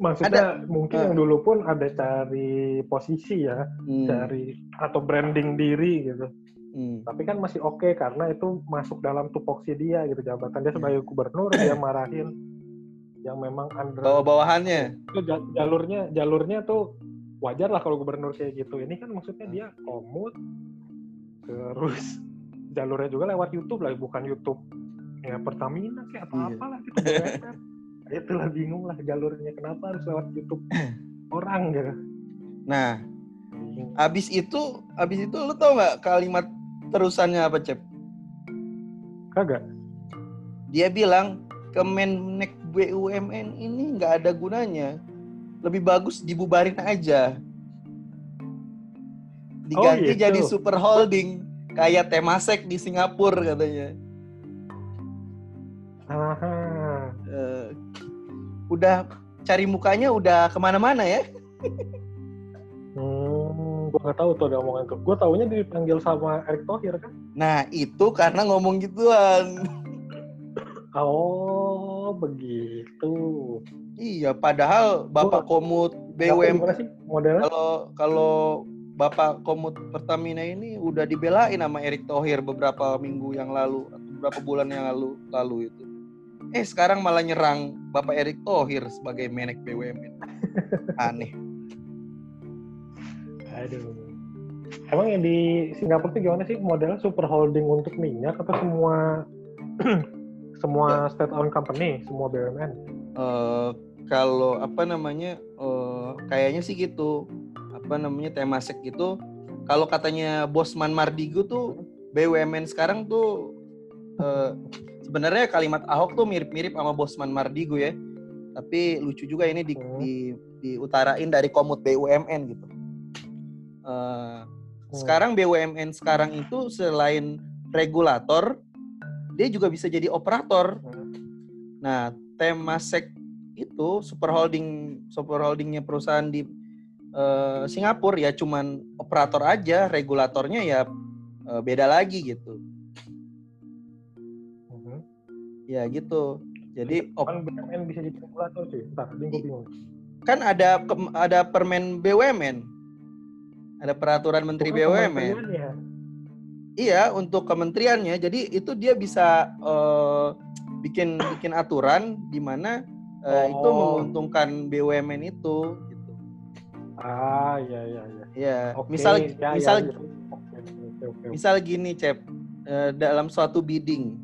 Maksudnya mungkin Eh. yang dulu pun ada cari posisi ya, Hmm, cari atau branding diri gitu. Hmm. Tapi kan masih oke karena itu masuk dalam tupoksi dia gitu jabatan dia sebagai gubernur dia marahin yang memang under Bawah-bawahannya. itu ja- jalurnya jalurnya tuh wajar lah kalau gubernur kayak gitu. Ini kan maksudnya dia komut terus jalurnya juga lewat YouTube lah bukan YouTube ya Pertamina kayak apa Iya. apalah gitu. BUMN. Itulah bingung lah jalurnya kenapa harus lewat YouTube orang gitu. Nah, abis itu, abis itu lu tau nggak kalimat terusannya apa, Cep? Kagak. dia bilang Kemenek BUMN ini nggak ada gunanya. Lebih bagus dibubarin aja. Diganti gitu. jadi super holding kayak Temasek di Singapura katanya. Aha. Eh, udah cari mukanya udah ke mana-mana ya. Gua nggak tahu tuh ada omongan tuh. Gua taunya dipanggil sama Erick Thohir kan. Nah itu karena ngomong gituan. Oh, begitu. Iya, padahal Bapak Komut Gimana sih modelnya? kalau kalau Bapak Komut Pertamina ini udah dibelain sama Erick Thohir beberapa minggu yang lalu atau beberapa bulan yang lalu lalu itu. Eh sekarang malah nyerang Bapak Erick Thohir sebagai menek BUMN. Aneh. Aduh. Emang yang di Singapura itu gimana sih modelnya super holding untuk minyak atau semua semua state owned company, semua BUMN? Eh kalau apa namanya eh kayaknya sih gitu. Apa namanya Temasek itu kalau katanya Bosman Mardigu tuh BUMN sekarang tuh eh, sebenarnya kalimat Ahok tuh mirip-mirip sama Bosman Mardigu ya. Tapi lucu juga ini di, Hmm. di diutarain dari komut BUMN gitu. Eh, sekarang BUMN sekarang itu selain regulator, dia juga bisa jadi operator. Hmm. Nah, Temasek itu super holding super holdingnya perusahaan di eh, Singapura ya cuman operator aja, regulatornya ya eh, beda lagi gitu. Mhm. Ya gitu. Jadi op- Kan BUMN bisa jadi regulator sih. Entar, ini gue bingung. kan ada ada permen BUMN. Ada peraturan menteri Bukan BUMN. Iya, untuk kementeriannya. Jadi itu dia bisa eh, bikin bikin aturan di mana itu Oh. menguntungkan BUMN itu gitu. Ah, iya iya iya. Ya, Oke, misal ya, misal ya, oke. misal gini, Cep, eh, dalam suatu bidding,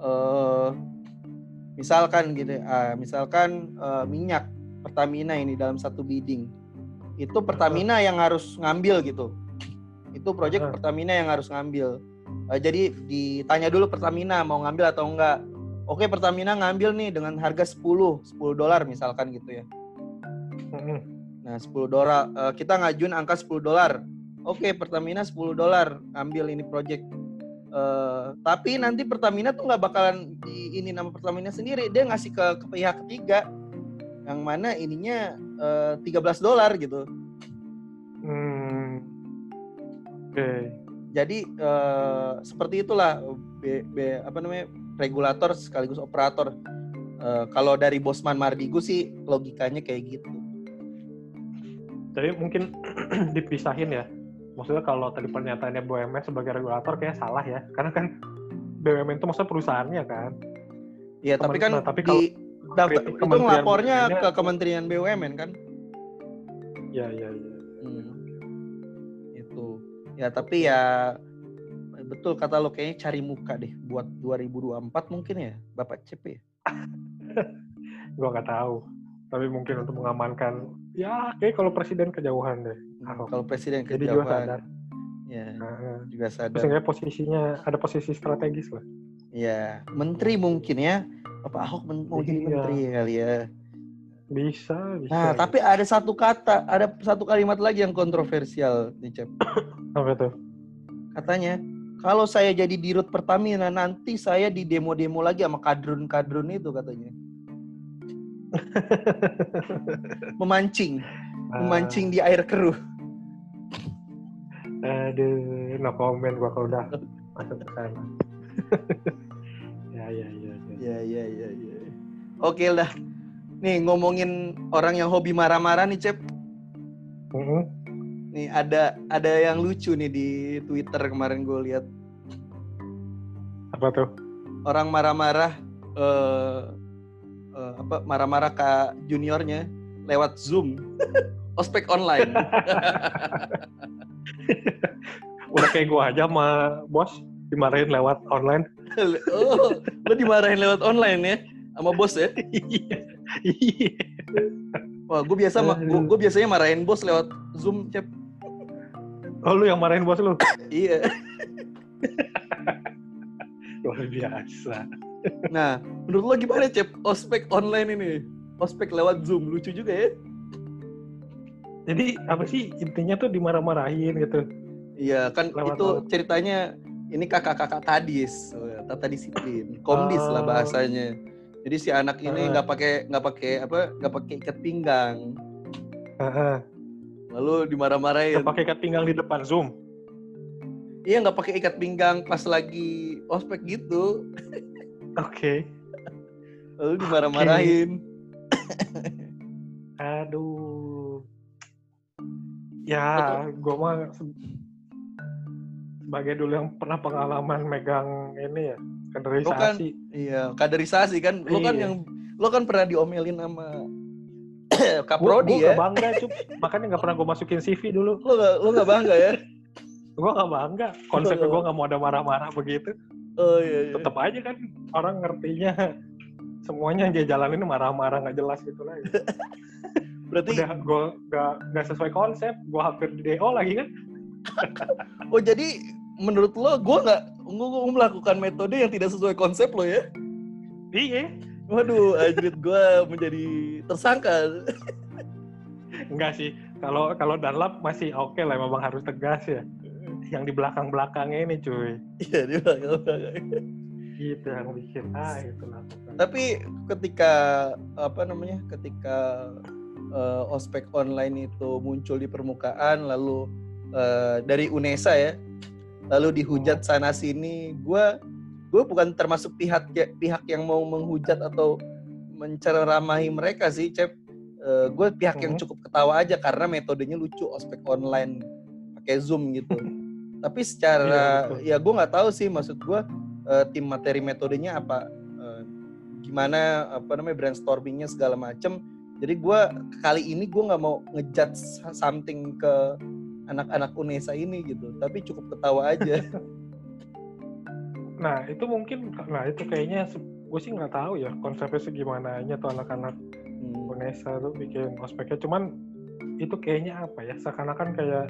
eh, misalkan gitu, ah, misalkan eh, minyak Pertamina ini dalam satu bidding, itu Pertamina yang harus ngambil gitu, itu proyek Ah. Pertamina yang harus ngambil. Eh, jadi ditanya dulu Pertamina mau ngambil atau enggak. Oke Pertamina ngambil nih dengan harga 10, 10 dolar misalkan gitu ya. Nah, 10 dolar eh, kita ngajuin angka 10 dolar. Oke, Pertamina 10 dolar ambil ini project. Eh, tapi nanti Pertamina tuh nggak bakalan di ini nama Pertamina sendiri, dia ngasih ke, ke pihak ketiga yang mana ininya eh, 13 dolar gitu. Hmm. Oke. jadi eh, seperti itulah B, B- apa namanya regulator sekaligus operator. Eh, kalau dari Bosman Mardigu sih logikanya kayak gitu. Jadi mungkin dipisahin ya. Maksudnya kalau tadi pernyataannya BUMN sebagai regulator kayak salah ya. Karena kan BUMN itu maksudnya perusahaannya kan. Ya tapi kan Nah, tapi di daftar, itu ngelapornya ke Kementerian BUMN kan. Ya, ya, ya. Hmm. Itu. Ya tapi ya betul kata lo kayaknya cari muka deh buat 2024 mungkin ya Bapak CP. ya? Gua nggak tahu. Tapi mungkin untuk mengamankan, ya kayak kalau presiden kejauhan deh. Hmm. Kalau presiden Jadi juga kejauhan. sadar. Ya, Nah, juga terus sadar. seenggaknya posisinya ada posisi strategis lah. Ya, menteri mungkin ya. Bapak Ahok men- mau jadi Iya. menteri kali ya. Bisa, bisa. Nah, tapi ada satu kata, ada satu kalimat lagi yang kontroversial nih, Cep. apa tuh? Katanya, kalau saya jadi dirut Pertamina, nanti saya di demo-demo lagi sama kadrun-kadrun itu katanya. Memancing, memancing di air keruh. Ah, aduh, no comment gua kalau udah masuk ke sana. ya, ya, ya, ya. Ya, ya, ya, ya. Oke lah. Nih ngomongin orang yang hobi marah-marah nih, Cep. Mm-mm. Nih ada ada yang lucu nih di Twitter kemarin gue lihat Apa tuh? orang marah-marah eh eh, apa marah-marah ke juniornya lewat Zoom ospek online. Udah kayak gua aja sama bos dimarahin lewat online. oh, lo dimarahin lewat online ya sama bos ya? Iya. Wah, gue biasa gua biasanya marahin bos lewat Zoom, Cep. oh, lu yang marahin bos lu? Iya. Luar biasa. Nah, menurut lo gimana, Cep? Ospek online ini. Ospek lewat Zoom lucu juga ya? Jadi apa sih intinya tuh dimarah-marahin gitu. Iya, kan Lewat itu ceritanya ini kakak-kakak tadis, Oh, tata disiplin, komdis lah Oh. bahasanya. Jadi si anak ini Ah. nggak pakai nggak pakai apa nggak pakai ikat pinggang, lalu dimarah-marahin. Udah pakai ikat pinggang di depan Zoom. Iya nggak pakai ikat pinggang pas lagi ospek gitu, Oke. lalu dimarah-marahin. Aduh. Ya, gua mah sebagai dulu yang pernah pengalaman megang ini ya, kaderisasi. Iya, kaderisasi kan. Lo kan Iya. yang lo kan pernah diomelin sama Kaprodi gua ya. gak bangga, Cup. Makanya gak pernah gue masukin CV dulu. Lo gak, lo gak bangga ya? Gue gak bangga. Konsepnya gue gak mau ada marah-marah begitu. Oh iya. iya. Tetap aja kan orang ngertinya semuanya yang dia jalanin marah-marah gak jelas gitu lah. Berarti Udah gue gak, gak sesuai konsep. Gue hampir di DO lagi kan. Oh jadi menurut lo gue nggak gue melakukan metode yang tidak sesuai konsep lo ya? Iya. Waduh, anjir gue menjadi tersangka. Enggak sih. Kalau kalau Dunlap masih oke lah. Memang harus tegas ya. Yang di belakang-belakangnya ini cuy. Iya dia belakang-belakang. Gitu yang bikin. Ah itu lah. Tapi ketika apa namanya? Ketika eh, ospek online itu muncul di permukaan, lalu eh, dari UNESA ya, lalu dihujat sana sini, gue gue bukan termasuk pihak pihak yang mau menghujat atau menceramahi mereka sih, Cep. gue pihak yang Hmm. cukup ketawa aja karena metodenya lucu ospek online pakai zoom gitu. Tapi secara Iya, ya gue nggak tahu sih maksud gue eh, tim materi metodenya apa, eh, gimana apa namanya brainstormingnya segala macem. Jadi gue kali ini gue nggak mau ngejudge something ke anak-anak Unesa ini gitu, tapi cukup ketawa aja. Nah itu mungkin, nah itu kayaknya gue sih nggak tahu ya konsepnya segimananya tuh anak-anak Hmm. Unesa tuh bikin ospeknya. Cuman itu kayaknya apa ya? Seakan-akan kayak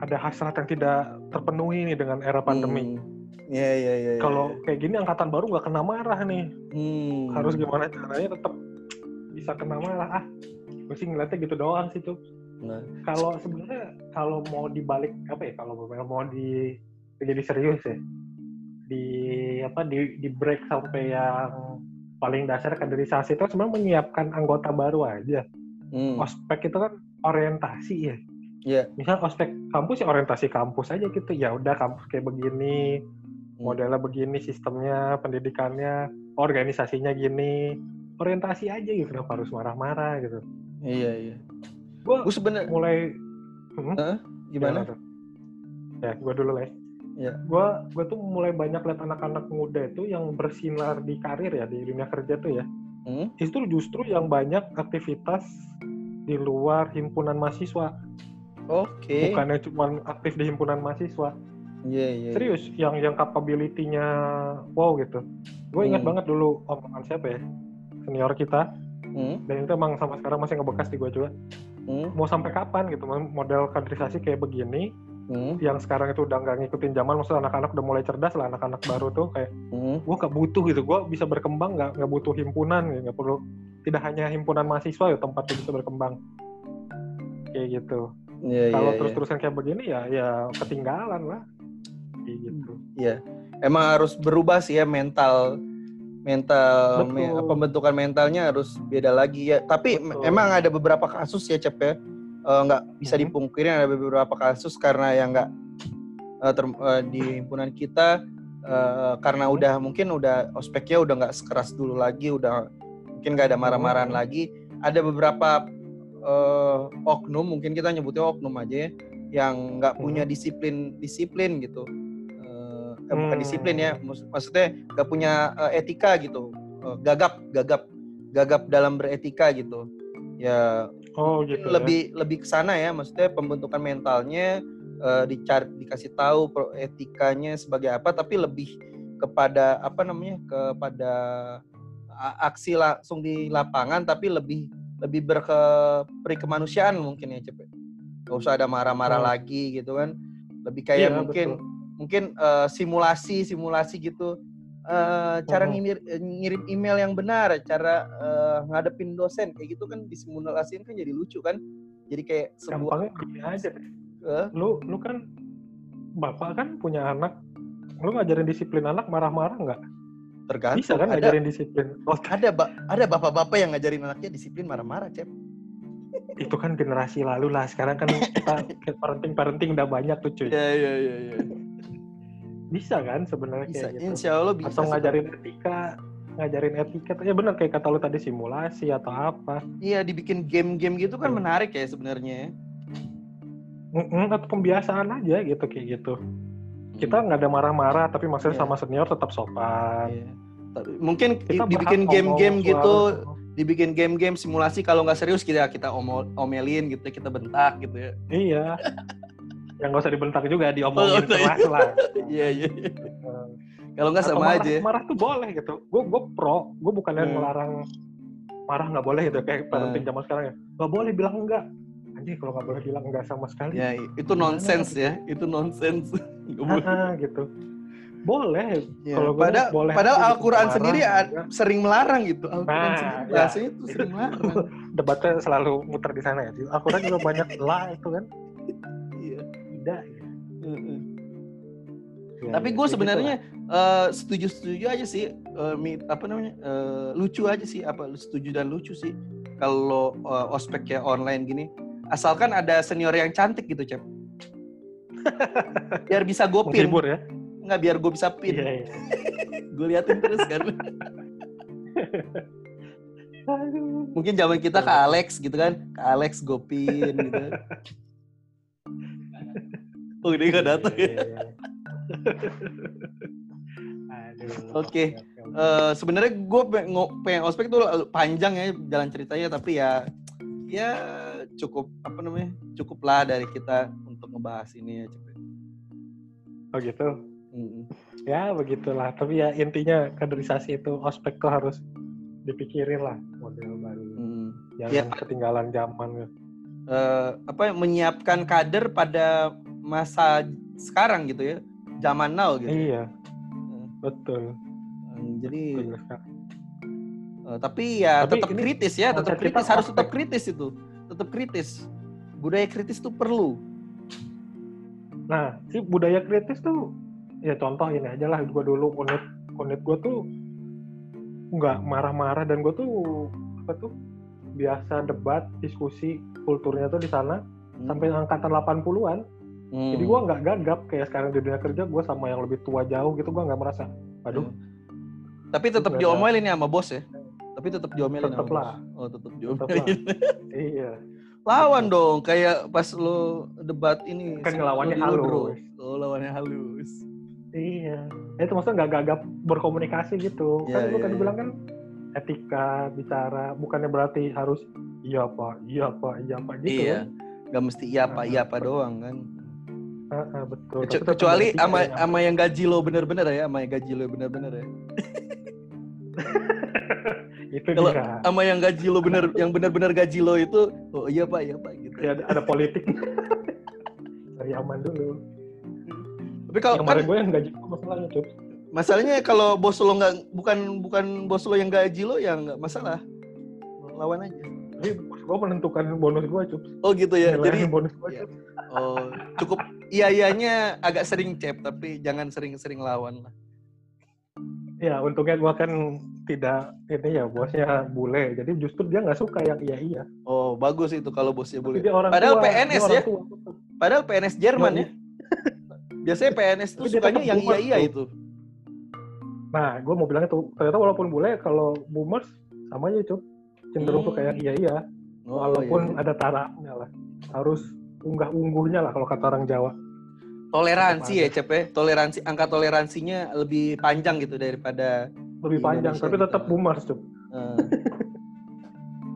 ada hasrat yang tidak terpenuhi nih dengan era pandemi. Hmm. Iya iya iya. iya. Kalau kayak gini angkatan baru nggak kena marah nih. Hmm. Harus gimana caranya tetap bisa kena marah? Ah, gue sih ngeliatnya gitu doang sih tuh. Nah. Kalau sebenarnya kalau mau dibalik apa ya? Kalau mau di jadi serius ya, di apa di di break sampai yang paling dasar kaderisasi itu sebenarnya menyiapkan anggota baru aja. Hmm. Ospek itu kan orientasi ya. Iya. Misal ospek kampus ya orientasi kampus aja gitu. Ya udah kampus kayak begini, Hmm. modelnya begini, sistemnya, pendidikannya, organisasinya gini. Orientasi aja gitu, kenapa harus marah-marah gitu. Iya, iya. Gue Gue sebenarnya mulai Hmm? gimana? tuh? Ya, gue dulu lah. Iya. Gue gue tuh mulai banyak lihat anak-anak muda itu yang bersinar di karir ya di dunia kerja tuh ya. Hmm? Itu justru yang banyak aktivitas di luar himpunan mahasiswa, Oke. bukannya cuma aktif di himpunan mahasiswa. Iya, iya. Serius, yang yang capability-nya wow gitu. Gue ingat Hmm. banget dulu omongan siapa ya senior kita Hmm? dan itu emang sampai sekarang masih ngebekas di gue juga. Hmm? Mau sampai kapan gitu model kaderisasi kayak begini Hmm? yang sekarang itu udah nggak ngikutin zaman maksudnya anak-anak udah mulai cerdas lah anak-anak baru tuh kayak Hmm? gue gak butuh gitu gue bisa berkembang nggak nggak butuh himpunan gitu. nggak perlu tidak hanya himpunan mahasiswa ya tempat bisa berkembang kayak gitu Iya, kalau iya, terus-terusan kayak begini ya ya ketinggalan lah kayak gitu Iya. Emang harus berubah sih ya mental mental me- pembentukan mentalnya harus beda lagi ya. Tapi Betul. emang ada beberapa kasus ya Cep ya. Eh, nggak bisa Mhm. dipungkiri ada beberapa kasus karena yang nggak ter- eh, di himpunan kita eh, karena Mhm. udah mungkin udah ospeknya udah nggak sekeras dulu lagi, udah mungkin nggak ada marah-marahan Mhm. lagi. Ada beberapa eh, oknum mungkin kita nyebutnya oknum aja ya, yang nggak punya disiplin disiplin gitu. Eh, eh, bukan Hmm. disiplin ya, maksudnya nggak punya eh, etika gitu, Eh, gagap gagap gagap dalam beretika gitu. Ya oh gitu lebih lebih ke sana ya maksudnya pembentukan mentalnya eh, dicari dikasih tahu etikanya sebagai apa tapi lebih kepada apa namanya kepada aksi langsung di lapangan tapi lebih lebih berkeperi kemanusiaan mungkin ya cepet nggak usah ada marah-marah Hmm. lagi gitu kan lebih kayak Iya, mungkin betul. Mungkin eh, simulasi simulasi gitu. Eh, cara Mhm. ngimir- eh, ngirim email yang benar cara eh, ngadepin dosen kayak gitu kan disimulasiin kan jadi lucu kan. Jadi kayak sebuah gini aja deh. eh, lu lu kan bapak kan punya anak. Lu ngajarin disiplin anak marah-marah nggak? Tergantung. Bisa kan ada ngajarin disiplin? Oh ada ba- ada bapak-bapak yang ngajarin anaknya disiplin marah-marah cep. Itu kan generasi lalu lah. Sekarang kan kita parenting parenting udah banyak tuh cuy. Iya iya iya iya bisa kan sebenarnya bisa. kayak gitu. Insya Allah bisa atau ngajarin etika ngajarin etika. Ya benar kayak kata lu tadi simulasi atau apa. Iya dibikin game-game gitu kan Hmm. menarik ya sebenarnya ya. Mm-mm, atau pembiasaan aja gitu kayak gitu. Kita nggak ada marah-marah tapi maksudnya Iya. sama senior tetap sopan. Tapi mungkin kita dibikin game-game gitu dibikin game-game simulasi kalau nggak serius kita kita omel- omelin gitu kita bentak gitu ya. Iya yang nggak usah dibentak juga diomongin Oh, iya. keras lah iya iya. Iya. kalau nggak sama marah, aja. ya. marah tuh boleh gitu. Gue gue pro gue bukannya Hmm. melarang marah nggak boleh gitu kayak parenting zaman sekarang ya. Nggak boleh bilang enggak anjing kalau nggak boleh bilang enggak sama sekali. Ya itu nonsens ya itu nonsens. Ah, gitu. Boleh. Ya, kalau padahal boleh padahal aja gitu, Al-Quran sendiri enggak. sering melarang gitu. Al-Quran Nah, sendiri ya. bahasanya tuh sering melarang. debatnya selalu muter di sana ya. Al-Quran juga banyak lah itu kan Ya, tapi ya, gue kayak sebenarnya gitu setuju setuju aja sih eh, mi- apa namanya eh, lucu aja sih apa setuju dan lucu sih kalau eh, ospek ya online gini. Asalkan ada senior yang cantik gitu cep. Biar bisa gue pin. Menghibur ya? Nggak biar gue bisa pin. Iya iya. Gue liatin terus kan. Mungkin zaman kita ke Alex gitu kan. Ke Alex gue pin gitu oh dia nggak datang ya? Iya, iya, iya. Aduh, Oke. Eh, sebenarnya gue pengen ospek tuh panjang ya jalan ceritanya tapi ya ya cukup apa namanya cukup lah dari kita untuk ngebahas ini ya. Oh gitu. Mm. Ya begitulah. Tapi ya intinya kaderisasi itu ospek tuh harus dipikirin lah model baru. Mm. Jangan Ya. ketinggalan zaman. Eh, apa menyiapkan kader pada masa sekarang gitu ya zaman now gitu Iya, Mm. betul. Mm, jadi betul eh, tapi ya Tapi tetap ini kritis ya tetap konsep kita kritis harus tetap kritis itu tetap kritis budaya kritis itu perlu Nah, si budaya kritis tuh ya contoh ini aja lah gue dulu unit unit gue tuh nggak marah-marah dan gue tuh apa tuh biasa debat diskusi kulturnya tuh di sana Hmm. sampai angkatan 80-an. Hmm. Jadi gua nggak gagap kayak sekarang di dunia kerja gua sama yang lebih tua jauh gitu gua nggak merasa. Aduh, Tapi tetap diomelin ya sama bos ya. Tapi tetap diomelin bos. lah. Oh, tetap diomelin. iya. Lawan dong, kayak pas lo debat ini. Kan ngelawannya halus. Oh, lawannya halus. Iya. Itu maksudnya nggak gagap berkomunikasi gitu. Iya, kan lu iya, kan iya. bilang kan etika bicara bukannya berarti harus iya pak, iya pak, iya pak gitu. iya. kan. Gak mesti iya apa Ah, iya apa doang kan. Betul. Kecu- Tapi kecuali etika sama yang sama yang gaji lo bener-bener ya, sama yang gaji lo bener-bener ya. itu Kalau sama yang gaji lo bener yang bener-bener gaji lo itu oh iya Pak, iya Pak gitu. Ya, ada, politik. Dari aman dulu. Tapi kalau Kemarin kan gue yang gaji gue masalahnya cuy. masalahnya kalau bos lo nggak bukan bukan bos lo yang gaji lo ya nggak masalah. Lawan aja. Jadi gue menentukan bonus gue cuy. Oh gitu ya. Jadi bonus gue Iya. oh cukup iya iyanya agak sering cep tapi jangan sering-sering lawan lah. Ya untungnya gue kan tidak ini ya bosnya bule. Jadi justru dia nggak suka yang iya iya. Oh bagus itu kalau bosnya boleh. dia orang Padahal tua, PNS dia ya? tua. Padahal PNS Jerman Iya, ya. Biasanya PNS tuh sukanya yang iya iya tuh. itu. Nah, gue mau bilang itu ternyata walaupun bule kalau boomers sama aja cuy. Cenderung Hmm. suka yang iya iya. Oh, walaupun iya. ada tarafnya lah. Harus unggah ungguhnya lah kalau kata orang Jawa. toleransi ya Cep ya. Toleransi angka toleransinya lebih panjang gitu daripada Lebih panjang, Indonesia tapi gitu. tetap boomers cuy. eh,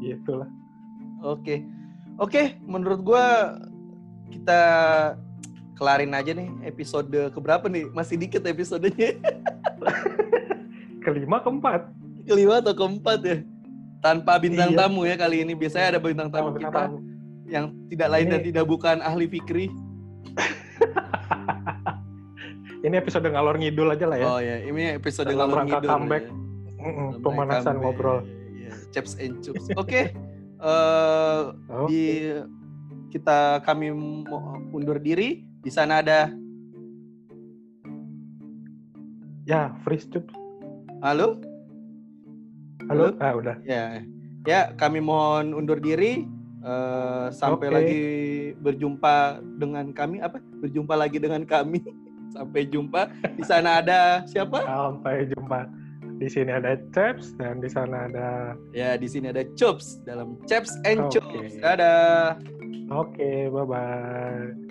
Gitu lah. Oke. Oke, menurut gua kita kelarin aja nih episode keberapa nih? Masih dikit episodenya. Kelima, keempat. Kelima atau keempat ya? Tanpa bintang Iya. tamu ya kali ini. Biasanya ada bintang tamu Sama kita bintang tamu. yang tidak lain Ini- dan tidak bukan ahli fikri. Ini episode ngalor ngidul aja lah ya. Oh ya, ini episode Dalam ngalor ngidul comeback. ya. Pemanasan comeback. ngobrol. Iya, Chaps and chups. Oke. eh, Oh, di kita kami undur diri. Di sana ada ya, freeze cup. halo. Halo? Ah, udah. Ya, ya kami mohon undur diri. Eh, sampai Oke. lagi berjumpa dengan kami apa? Berjumpa lagi dengan kami. Sampai jumpa. Di sana ada siapa? Sampai jumpa. Di sini ada Chaps dan di sana ada Ya, di sini ada Chops dalam Chaps and Oke. Chops. Dadah. Oke, bye bye.